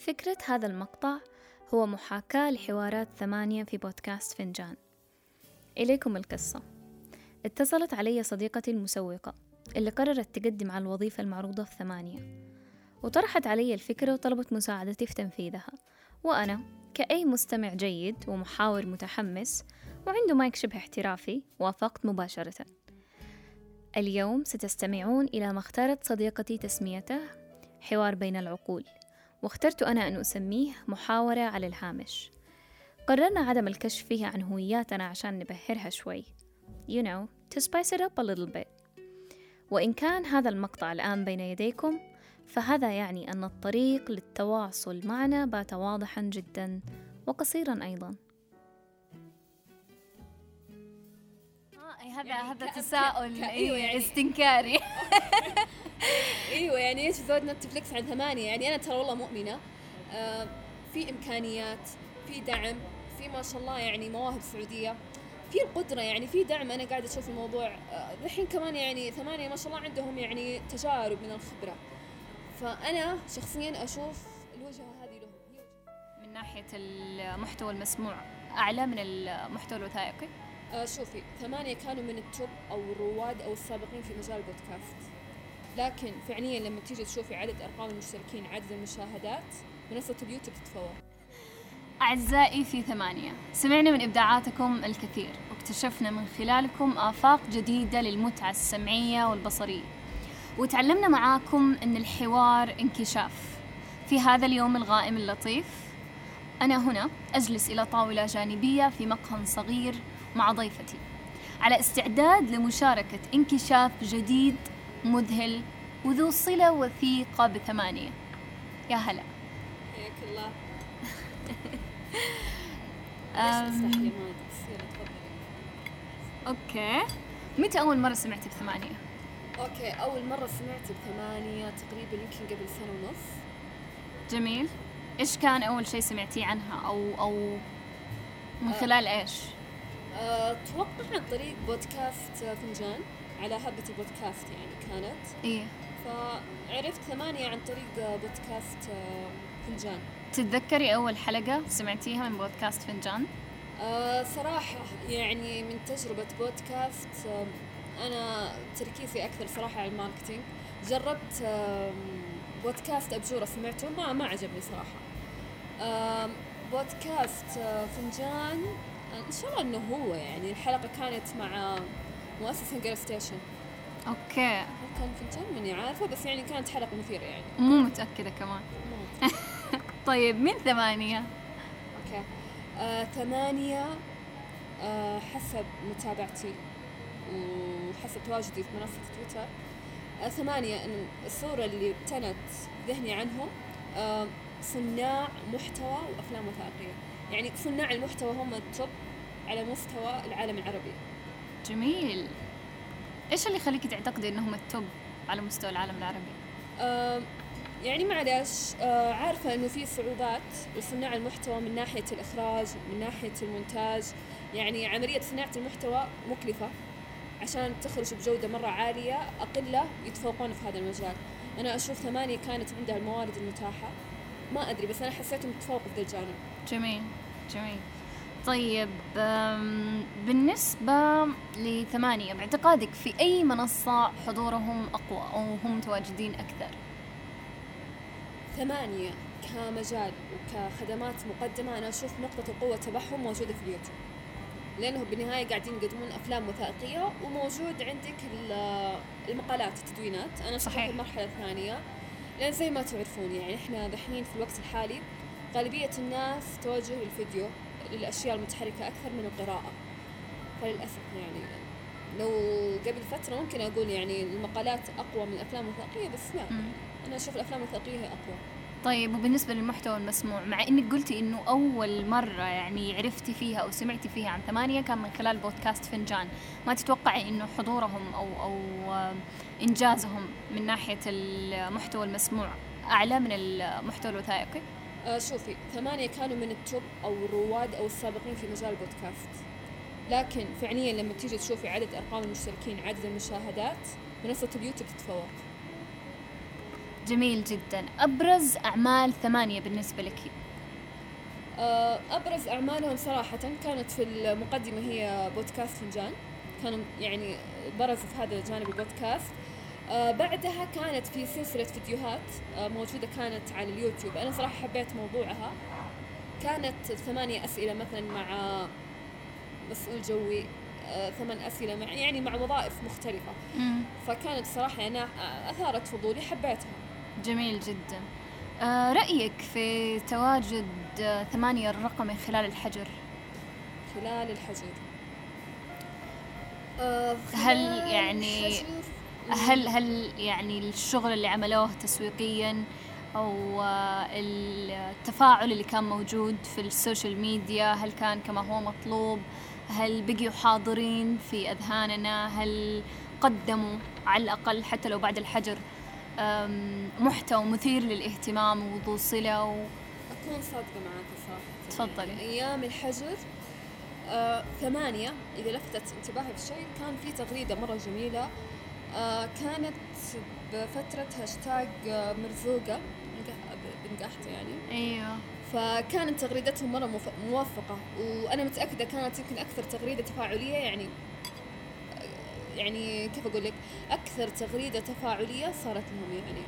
فكرة هذا المقطع هو محاكاة لحوارات ثمانية في بودكاست فنجان. إليكم القصة. اتصلت علي صديقتي المسوقة اللي قررت تقدم على الوظيفة المعروضة في ثمانية. وطرحت علي الفكرة وطلبت مساعدتي في تنفيذها. وأنا كأي مستمع جيد ومحاور متحمس وعنده مايك شبه احترافي وافقت مباشرة. اليوم ستستمعون إلى ما اختارت صديقتي تسميته حوار بين العقول. واخترت أنا أن أسميه محاورة على الهامش. قررنا عدم الكشف فيها عن هوياتنا عشان نبهرها شوي. You know to spice it up a little bit. وإن كان هذا المقطع الآن بين يديكم فهذا يعني أن الطريق للتواصل معنا بات واضحا جدا وقصيرا أيضا. هذا يعني هذا تساؤل. أيوه يعني استنكاري. إيوه يعني إيش زود نتفلكس عن ثمانية يعني أنا ترى والله مؤمنة. آه في إمكانيات في دعم في ما شاء الله يعني مواهب سعودية. في القدرة يعني في دعم. أنا قاعدة أشوف الموضوع الحين آه كمان يعني ثمانية ما شاء الله عندهم يعني تجارب من الخبرة. فأنا شخصيا أشوف الوجهة هذه له من ناحية المحتوى المسموع أعلى من المحتوى الوثائقي؟ آه شوفي ثمانية كانوا من التوب أو الرواد أو السابقين في مجال البودكاست. لكن فعليا لما تيجي تشوفي عدد أرقام المشتركين عدد المشاهدات منصة اليوتيوب تتفوق. أعزائي في ثمانية سمعنا من إبداعاتكم الكثير واكتشفنا من خلالكم آفاق جديدة للمتعة السمعية والبصرية. وتعلمنا معاكم أن الحوار انكشاف. في هذا اليوم الغائم اللطيف أنا هنا أجلس إلى طاولة جانبية في مقهى صغير مع ضيفتي. على استعداد لمشاركة انكشاف جديد مذهل وذو صلة وثيقة بثمانية. يا هلا. حياك الله. okay. متى أول مرة سمعتي بثمانية؟ okay أول مرة سمعت بثمانية تقريبا يمكن قبل سنة ونص. جميل. إيش كان أول شيء سمعتيه عنها؟ أو أو من آه. خلال إيش؟ أتوقع عن طريق بودكاست فنجان على هبة البودكاست يعني كانت. إيه فعرفت ثمانية عن طريق بودكاست فنجان. تتذكري أول حلقة سمعتيها من بودكاست فنجان؟ أه صراحة يعني من تجربة بودكاست أنا تركيزي أكثر صراحة على الماركتينج. جربت بودكاست أبجورة سمعته ما ما عجبني صراحة. بودكاست آه، فنجان إن شاء الله إنه هو يعني الحلقة كانت مع مؤسس هنجر ستيشن okay. كان فنجان ماني عارفة بس يعني كانت حلقة مثيرة يعني. مو متأكدة كمان. طيب من ثمانية؟ okay. آه، ثمانية آه، حسب متابعتي وحسب تواجدي في منصة تويتر. آه، ثمانية إن الصورة اللي ابتنت ذهني عنهم آه، صناع محتوى وأفلام وثائقية. يعني صناع المحتوى هم ال top على مستوى العالم العربي. جميل. إيش اللي يخليك تعتقدي إنهم ال top على مستوى العالم العربي؟ آه يعني معلش آه عارفة إنه في صعوبات لصناع المحتوى من ناحية الإخراج من ناحية المونتاج. يعني عملية صناعة المحتوى مكلفة عشان تخرج بجودة مرة عالية أقلة يتفوقون في هذا المجال. أنا أشوف ثمانية كانت عندها الموارد المتاحة. ما أدري بس أنا حسيتهم تفوقوا في ذا الجانب. جميل جميل. طيب بالنسبة لثمانية باعتقادك في أي منصة حضورهم أقوى أو هم متواجدين أكثر؟ ثمانية كمجال وكخدمات مقدمة أنا أشوف نقطة القوة تبعهم موجودة في اليوتيوب. لأنه بالنهاية قاعدين يقدمون أفلام وثائقية وموجود عندك المقالات التدوينات. أنا أشوف في المرحلة الثانية لأن زي ما تعرفون يعني إحنا دحين في الوقت الحالي غالبية الناس توجه للفيديو للأشياء المتحركة أكثر من القراءة. فللأسف يعني لو قبل فترة ممكن أقول يعني المقالات أقوى من الأفلام الوثائقية بس لا. أنا أشوف الأفلام الوثائقية هي أقوى. طيب وبالنسبة للمحتوى المسموع مع إنك قلتي إنه أول مرة يعني عرفتي فيها أو سمعتي فيها عن ثمانية كان من خلال بودكاست فنجان، ما تتوقعي إنه حضورهم أو أو إنجازهم من ناحية المحتوى المسموع أعلى من المحتوى الوثائقي؟ آه شوفي ثمانية كانوا من التوب أو الرواد أو السابقين في مجال البودكاست. لكن فعليا لما تيجي تشوفي عدد أرقام المشتركين عدد المشاهدات منصة اليوتيوب تتفوق. جميل جدا. أبرز أعمال ثمانية بالنسبة لك؟ آه، أبرز أعمالهم صراحة كانت في المقدمة هي بودكاست فنجان. كانوا يعني برزوا في هذا الجانب البودكاست. آه، بعدها كانت في سلسلة فيديوهات آه، موجودة كانت على اليوتيوب. أنا صراحة حبيت موضوعها. كانت ثمانية أسئلة مثلا مع مسؤول جوي ثمان أسئلة مع يعني مع وظائف مختلفة. فكانت صراحة أنا أثارت فضولي حبيتها. جميل جدا. آه رأيك في تواجد ثمانية الرقمي خلال الحجر؟ خلال الحجر. آه هل يعني هل هل يعني الشغل اللي عملوه تسويقيا أو آه، التفاعل اللي كان موجود في ال social media هل كان كما هو مطلوب؟ هل بقيوا حاضرين في أذهاننا؟ هل قدموا على الأقل حتى لو بعد الحجر؟ محتوى مثير للاهتمام وذو صلة و... أكون صادقة معك صراحة تفضلي. أيام الحجر آه ثمانية إذا لفتت انتباهي بشيء كان في تغريدة مرة جميلة. آه كانت بفترة هاشتاج آه، مرزوقة بنقحت يعني. أيوه. فكانت تغريدتهم مرة موفقة وأنا متأكدة كانت يمكن أكثر تغريدة تفاعلية يعني. يعني كيف أقول لك أكثر تغريدة تفاعلية صارت لهم يعني.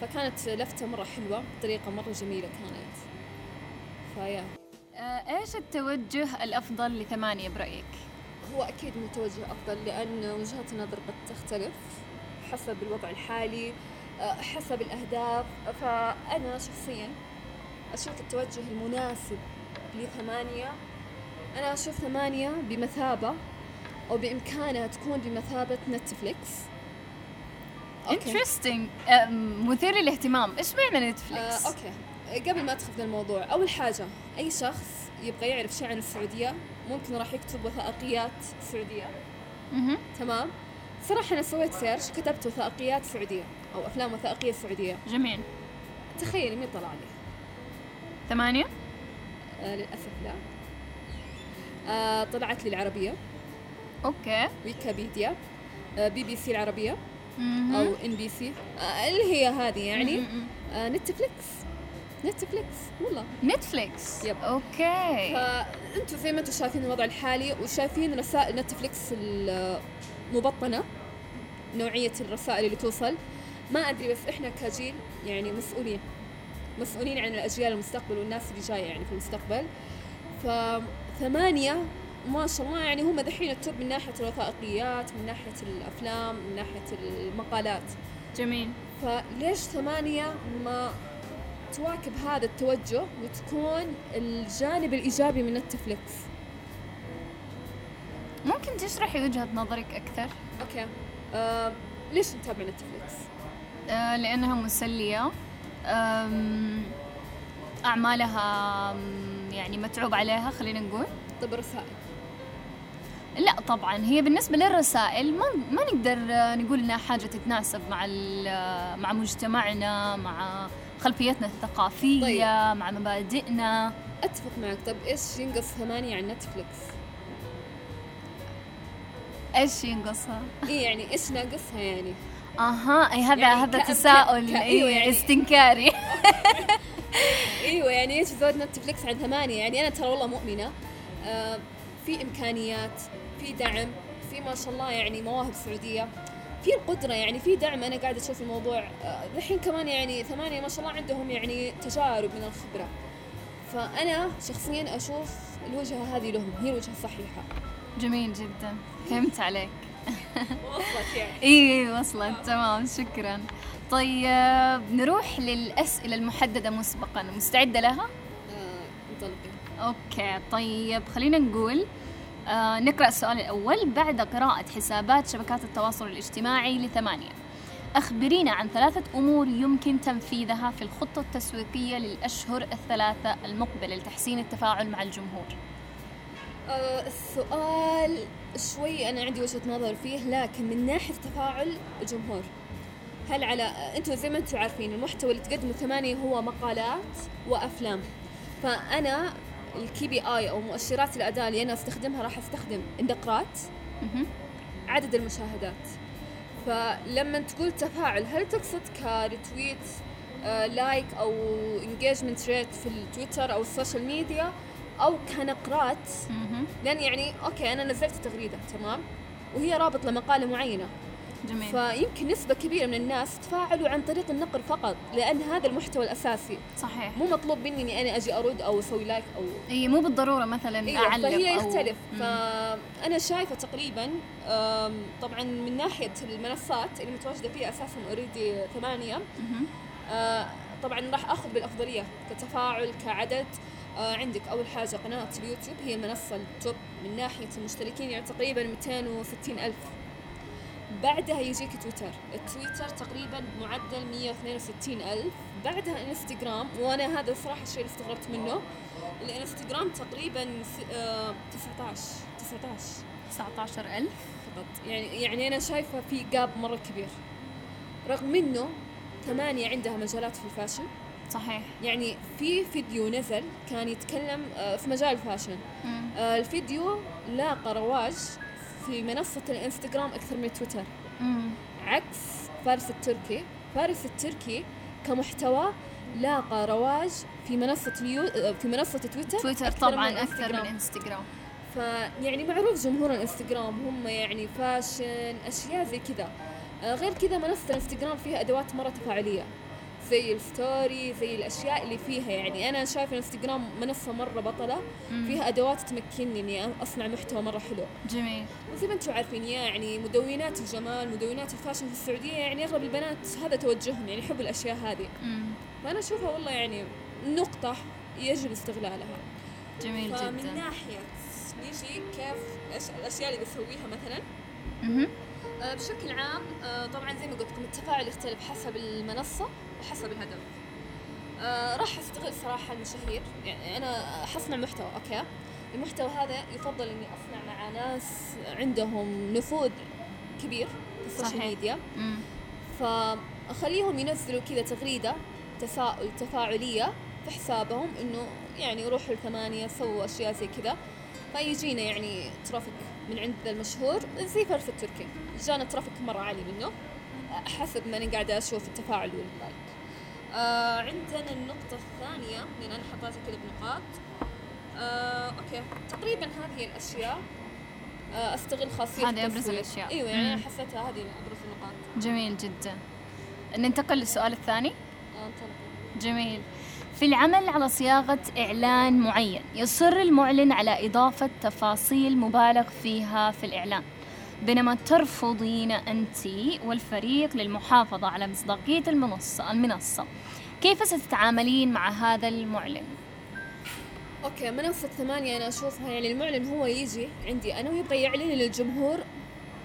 فكانت لفتة مرة حلوة بطريقة مرة جميلة كانت. فيا. آه، إيش التوجه الأفضل لثمانية برأيك؟ هو أكيد متوجه افضل لأن وجهات النظر قد تختلف حسب الوضع الحالي آه، حسب الأهداف. فأنا شخصيا أشوف التوجه المناسب لثمانية. أنا أشوف ثمانية بمثابة. أو بإمكانها تكون بمثابة نتفليكس. interesting مثير للاهتمام. إيش معنى نتفليكس؟ آه، okay. قبل ما ادخل في الموضوع أول حاجة أي شخص يبغى يعرف شيء عن السعودية ممكن راح يكتب وثائقيات سعودية. أها تمام؟ صراحة أنا سويت search كتبت وثائقيات سعودية أو أفلام وثائقية سعودية. جميل. تخيلي مين طلع لي؟ ثمانية؟ آه للأسف لا. آه طلعت لي العربية. okay. ويكيبيديا. آه بي بي سي العربية. أو إن بي سي. اللي هي هذه يعني. آه نتفليكس. نتفليكس. والله. نتفليكس. yep. okay. فأنتم زي ما أنتم شايفين الوضع الحالي وشايفين رسائل نتفليكس المبطنة نوعية الرسائل اللي توصل. ما أدري بس إحنا كجيل يعني مسؤولين. مسؤولين عن الأجيال المستقبل والناس اللي جاية يعني في المستقبل. فثمانية ما شاء الله يعني هم دحين التوب من ناحية الوثائقيات من ناحية الأفلام من ناحية المقالات. جميل. فليش ثمانية ما تواكب هذا التوجه وتكون الجانب الإيجابي من نتفليكس؟ ممكن تشرحي وجهة نظرك أكثر؟ okay. آه، ليش نتابع نتفليكس؟ آه، لأنها مسلية. أعمالها يعني متعوب عليها خلينا نقول. طب الرسائل. لا طبعا هي بالنسبة للرسائل ما ما نقدر نقول إنها حاجة تتناسب مع مع مجتمعنا مع خلفيتنا الثقافية طيب. مع مبادئنا أتفق معك طيب إيش ينقص ثمانية عن نتفلكس؟ إيش ينقصها؟ إي يعني إيش ناقصها يعني؟ أها إي هذا يعني هذا تساؤل أيوه يعني استنكاري أيوه يعني إيش زود نتفلكس عن ثمانية يعني أنا ترى والله مؤمنة آه في إمكانيات في دعم في ما شاء الله يعني مواهب سعودية في القدرة يعني في دعم. أنا قاعدة أشوف الموضوع الحين كمان يعني ثمانية ما شاء الله عندهم يعني تجارب من الخبرة. فأنا شخصيا أشوف الوجهة هذه لهم هي الوجهة الصحيحة. جميل جدا. فهمت عليك. وصلت يعني. اي وصلت. تمام شكرا. طيب نروح للأسئلة المحددة مسبقا. مستعدة لها؟ أوكي طيب خلينا نقول آه نقرأ السؤال الأول. بعد قراءة حسابات شبكات التواصل الاجتماعي لثمانية أخبرينا عن ثلاثة أمور يمكن تنفيذها في الخطة التسويقية للأشهر الثلاثة المقبلة لتحسين التفاعل مع الجمهور. آه السؤال شوي أنا عندي وجهة نظر فيه لكن من ناحية تفاعل الجمهور هل على أنتم زي ما أنتم عارفين المحتوى اللي تقدمه ثمانية هو مقالات وأفلام. فأنا الكي بي اي أو مؤشرات الاداء اللي أنا أستخدمها راح أستخدم النقرات عدد المشاهدات. فلما تقول تفاعل هل تقصد ك retweet آه like أو engagement rate في التويتر أو ال social media أو كنقرات. لأن يعني okay أنا نزلت تغريدة تمام؟ وهي رابط لمقالة معينة. جميل. فيمكن نسبة كبيرة من الناس تفاعلوا عن طريق النقر فقط لأن هذا المحتوى الأساسي. صحيح. مو مطلوب مني إني أنا أجي أرد أو أسوي like أو إي مو بالضرورة مثلا أيوه أعلق فهي أو- يختلف. مم. فأنا شايفة تقريبا طبعا من ناحية المنصات اللي متواجدة فيها أساسا already ثمانية مهم. آه، طبعا راح أخذ بالأفضلية كتفاعل كعدد. آه، عندك أول حاجة قناة اليوتيوب هي المنصه ال top من ناحية المشتركين يعني تقريبا 260 ألف بعدها يجيك تويتر. التويتر تقريبا معدل 162 ألف. بعدها إنستغرام وأنا هذا الصراحه الشيء اللي استغربت منه. الإنستغرام تقريبا س- آه، 19 19 19000 فقط. يعني يعني أنا شايفة في gap مرة كبير. رغم إنه ثمانية عندها مجالات في ال fashion. صحيح. يعني في فيديو نزل كان يتكلم آه، في مجال ال fashion. آه، الفيديو لاقى رواج في منصة الانستغرام أكثر من تويتر. مم. عكس فارس التركي. فارس التركي كمحتوى لاقى رواج في منصة اليو... آه، في منصة تويتر تويتر أكثر طبعا من أكثر من. انستغرام فيعني معروف جمهور الانستغرام هم يعني fashion أشياء زي كذا. آه، غير كذا منصة الانستغرام فيها أدوات مرة تفاعلية. زي ال story زي الأشياء اللي فيها يعني. أنا شايفة الانستغرام منصة مرة بطلة مم. فيها أدوات تمكنني إني أصنع محتوى مرة حلو. جميل. وزي ما أنتم عارفين يعني مدونات الجمال مدونات ال fashion في السعودية يعني أغلب البنات هذا توجههم يعني يحبوا الأشياء هذه. فأنا أشوفها والله يعني نقطة يجب استغلالها. جميل فمن جدا. ناحية نيجي كيف إيش الأشياء اللي بسويها مثلا. آه، بشكل عام آه، طبعا زي ما قلت لكم التفاعل يختلف حسب المنصة. وحسب الهدف. آه، راح أستغل صراحة المشاهير. يعني أنا حصنع محتوى أوكي؟ المحتوى هذا يفضل إني أصنع مع ناس عندهم نفوذ كبير في السوشيال. ميديا. مم. فأخليهم ينزلوا كذا تغريدة تفاؤل تفاعلية في حسابهم إنه يعني روحوا الثمانية سووا أشياء زي كذا. فيجينا يعني traffic من عند ذا المشهور زي فرس التركي. جانا traffic مرة عالي منه حسب ما أنا قاعدة أشوف التفاعل وال like آه عندنا النقطة الثانية لأن أنا حطيتها كذا بنقاط آه أوكي تقريبا هذه الأشياء آه أستغل خاصية هذه أبرز. الأشياء. أيوة يعني أنا. حسيتها هذه أبرز النقاط جميل جدا ننتقل للسؤال الثاني آه. جميل في العمل على صياغة إعلان معين يصر المعلن على إضافة تفاصيل مبالغ فيها في الإعلان بينما ترفضين أنت والفريق للمحافظة على مصداقية المنصة المنصة. كيف ستتعاملين مع هذا المعلن؟ okay منصة ثمانية أنا أشوفها يعني المعلن هو يجي عندي أنا ويبغى يعلن للجمهور.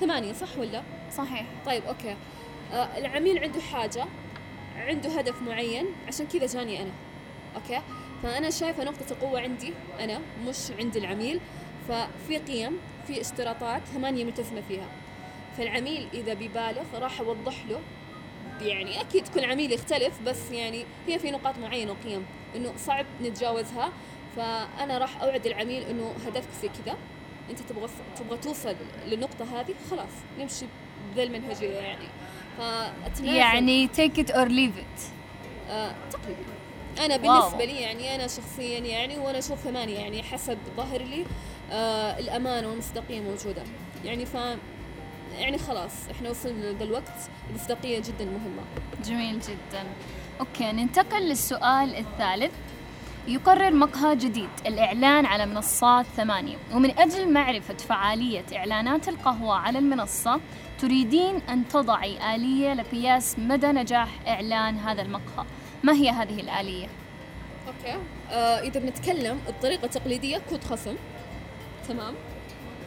ثمانية صح ولا؟ صحيح. طيب okay. آه العميل عنده حاجة عنده هدف معين عشان كذا جاني أنا. okay؟ فأنا شايفة نقطة القوة عندي أنا مش عند العميل. ففي قيم في اشتراطات ثمانية ملتزمة فيها. فالعميل إذا بيبالغ راح أوضح له يعني أكيد كل عميل يختلف بس يعني هي في نقاط معينة وقيم إنه صعب نتجاوزها. فأنا راح أوعد العميل إنه هدفك زي كذا. أنت تبغى تبغى توصل للنقطة هذه خلاص نمشي بذا المنهجية يعني. فاتنازل يعني take it or leave it. آه تقريبا أنا. بالنسبة لي يعني أنا شخصيا يعني وأنا أشوف ثمانيه يعني حسب ظاهر لي آه الامانه والمصداقية موجودة. يعني ف يعني خلاص إحنا وصلنا لذا الوقت. المصداقية جدا مهمة. جميل جدا. okay ننتقل للسؤال الثالث. يقرر مقهى جديد الإعلان على منصات ثمانية. ومن أجل معرفة فعالية إعلانات القهوة على المنصة تريدين أن تضعي آلية لقياس مدى نجاح إعلان هذا المقهى. ما هي هذه الآلية؟ okay. آه إذا بنتكلم الطريقة التقليدية كود خصم. تمام.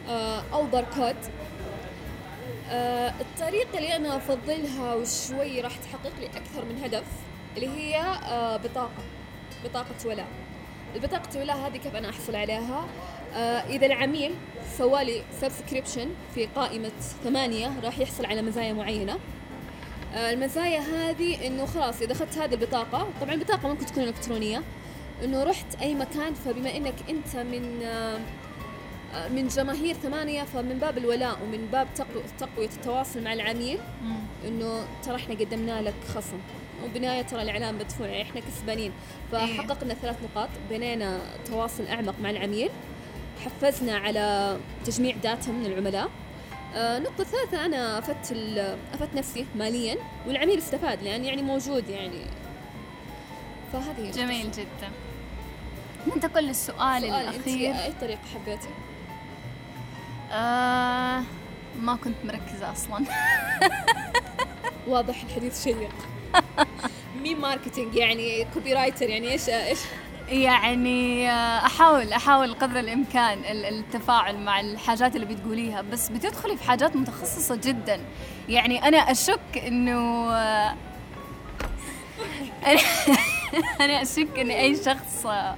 آه أو باركود. آه الطريقة اللي أنا أفضلها وشوي راح تحقق لي أكثر من هدف اللي هي آه بطاقة. بطاقة ولاء. البطاقة الولاء هذه كيف أنا أحصل عليها؟ آه إذا العميل سوالي subscription في قائمة ثمانية راح يحصل على مزايا معينة. المزايا هذه إنه خلاص إذا أخذت هذه البطاقة طبعا البطاقة ممكن تكون إلكترونية إنه رحت أي مكان فبما إنك أنت من آه، آه، من جماهير ثمانية فمن باب الولاء ومن باب تقو- تقوية التواصل مع العميل إنه ترى إحنا قدمنا لك خصم. وبالنهايه ترى الإعلان مدفوع يعني إحنا كسبانين. فحققنا ثلاث نقاط بنينا تواصل أعمق مع العميل حفزنا على تجميع داتا من العملاء. آه، النقطة الثالثة أنا أفدت أفدت نفسي ماليا والعميل استفاد لأن يعني موجود يعني. فهذه جميل جدا. ننتقل للسؤال أنت الأخير. أي طريقة حبيتي؟ آه ما كنت مركزة أصلا. واضح الحديث شيق. مين marketing يعني copywriter يعني إيش إيش؟ يعني آه، أحاول أحاول قدر الإمكان ال- التفاعل مع الحاجات اللي بتقوليها بس بتدخلي في حاجات متخصصة جدا. يعني أنا أشك إنه آه، أنا أشك إن أي شخص آه،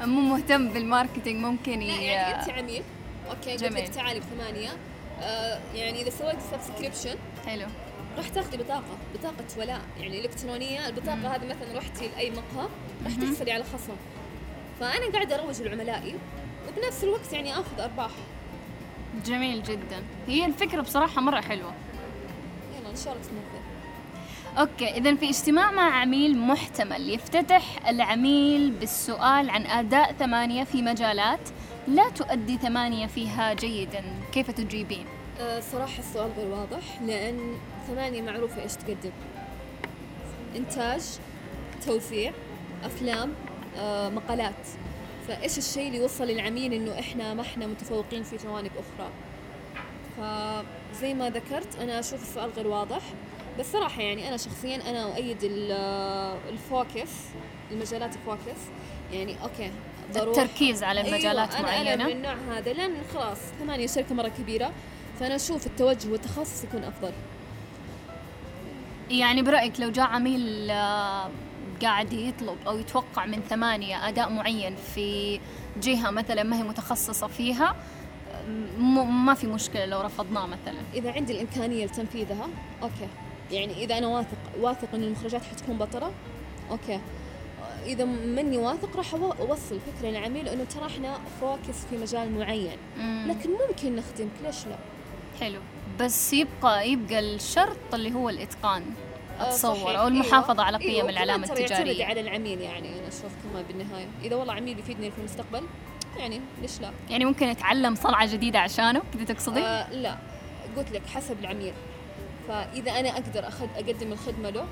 مو مهتم بال marketing ممكن لا ي... يعني انت عميل okay قلت. لك تعالي بثمانية. آه يعني إذا سويت subscription حلو. راح تاخذي بطاقة بطاقة ولاء يعني إلكترونية. البطاقة هذه مثلا رحتي لأي مقهى راح تحصلي على خصم. فأنا قاعدة أروج لعملائي وبنفس الوقت يعني آخذ أرباح. جميل جدا. هي الفكرة بصراحة مرة حلوة. يلا إن شاء الله تنفذ أوكي اذا في اجتماع مع عميل محتمل. يفتتح العميل بالسؤال عن أداء ثمانية في مجالات. لا تؤدي ثمانية فيها جيدا. كيف تجيبين؟ آه صراحة السؤال غير واضح لأن ثمانية معروفة إيش تقدم؟ إنتاج توزيع أفلام آه مقالات. فإيش الشيء اللي يوصل للعميل إنه إحنا ما إحنا متفوقين في جوانب أخرى؟ فزي ما ذكرت أنا أشوف السؤال غير واضح. بس صراحة يعني أنا شخصيا أنا أؤيد آه، ال focus المجالات ال focus. يعني okay بروح التركيز على المجالات أيوة أنا أنا معينة. من النوع هذا. لأن خلاص ثمانية شركة مرة كبيرة. فأنا أشوف التوجه والتخصص يكون أفضل. يعني برأيك لو جاء عميل آه، قاعد يطلب أو يتوقع من ثمانية أداء معين في جهة مثلا ما هي متخصصة فيها ما في مشكلة لو رفضناه مثلا. إذا عندي الإمكانية لتنفيذها okay. يعني إذا أنا واثق واثق إن المخرجات حتكون بطلة okay. إذا مني واثق راح أوصل فكرة للعميل إنه ترى إحنا focus في مجال معين. لكن ممكن نخدمك ليش لا؟ حلو بس يبقى يبقى الشرط اللي هو الإتقان آه، أتصور صحيح. أو المحافظة أيوة. على قيم أيوة. العلامة كمان ترى يعتمد على العميل يعني أنا أشوف كمان بالنهاية إذا والله عميل يفيدني في المستقبل يعني ليش لا؟ يعني ممكن أتعلم صنعة جديدة عشانه كذا تقصدي؟ آه لا قلت لك حسب العميل فإذا أنا أقدر أخد أقدم الخدمة له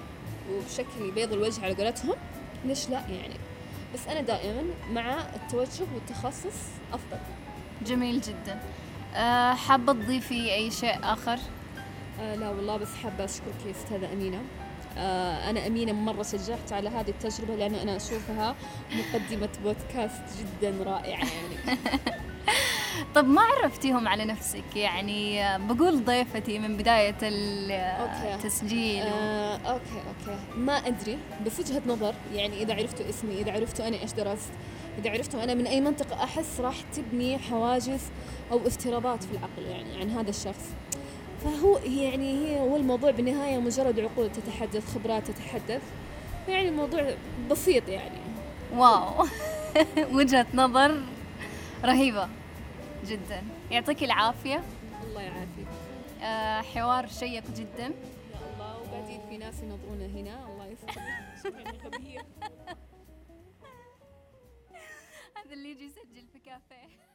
وبشكل بيض الوجه على قولتهم ليش لا يعني بس أنا دائما مع التوجه والتخصص أفضل جميل جدا حابة تضيفي أي شيء آخر؟ آه لا والله بس حابة أشكرك يا أستاذة أمينة آه أنا أمينة مرة شجعت على هذه التجربة لأن أنا أشوفها مقدمة بودكاست جدا رائعة يعني طب ما عرفتيهم على نفسك يعني بقول ضيفتي من بداية okay. التسجيل و... آه، okay okay ما أدري بس وجهة نظر يعني إذا عرفتوا اسمي إذا عرفتوا أنا إيش درست إذا عرفتوا أنا من أي منطقة أحس راح تبني حواجز أو افتراضات في العقل يعني عن هذا الشخص. فهو يعني هي هو الموضوع بالنهاية مجرد عقول تتحدث خبرات تتحدث. يعني الموضوع بسيط يعني. واو. وجهة نظر رهيبة جدا. يعطيك العافية. الله يعافيك. آه حوار شيق جدا. يا الله وبعدين في ناس ينظرونا هنا. الله يستر شكراً غبية. هذا اللي يجي يسجل في كافيه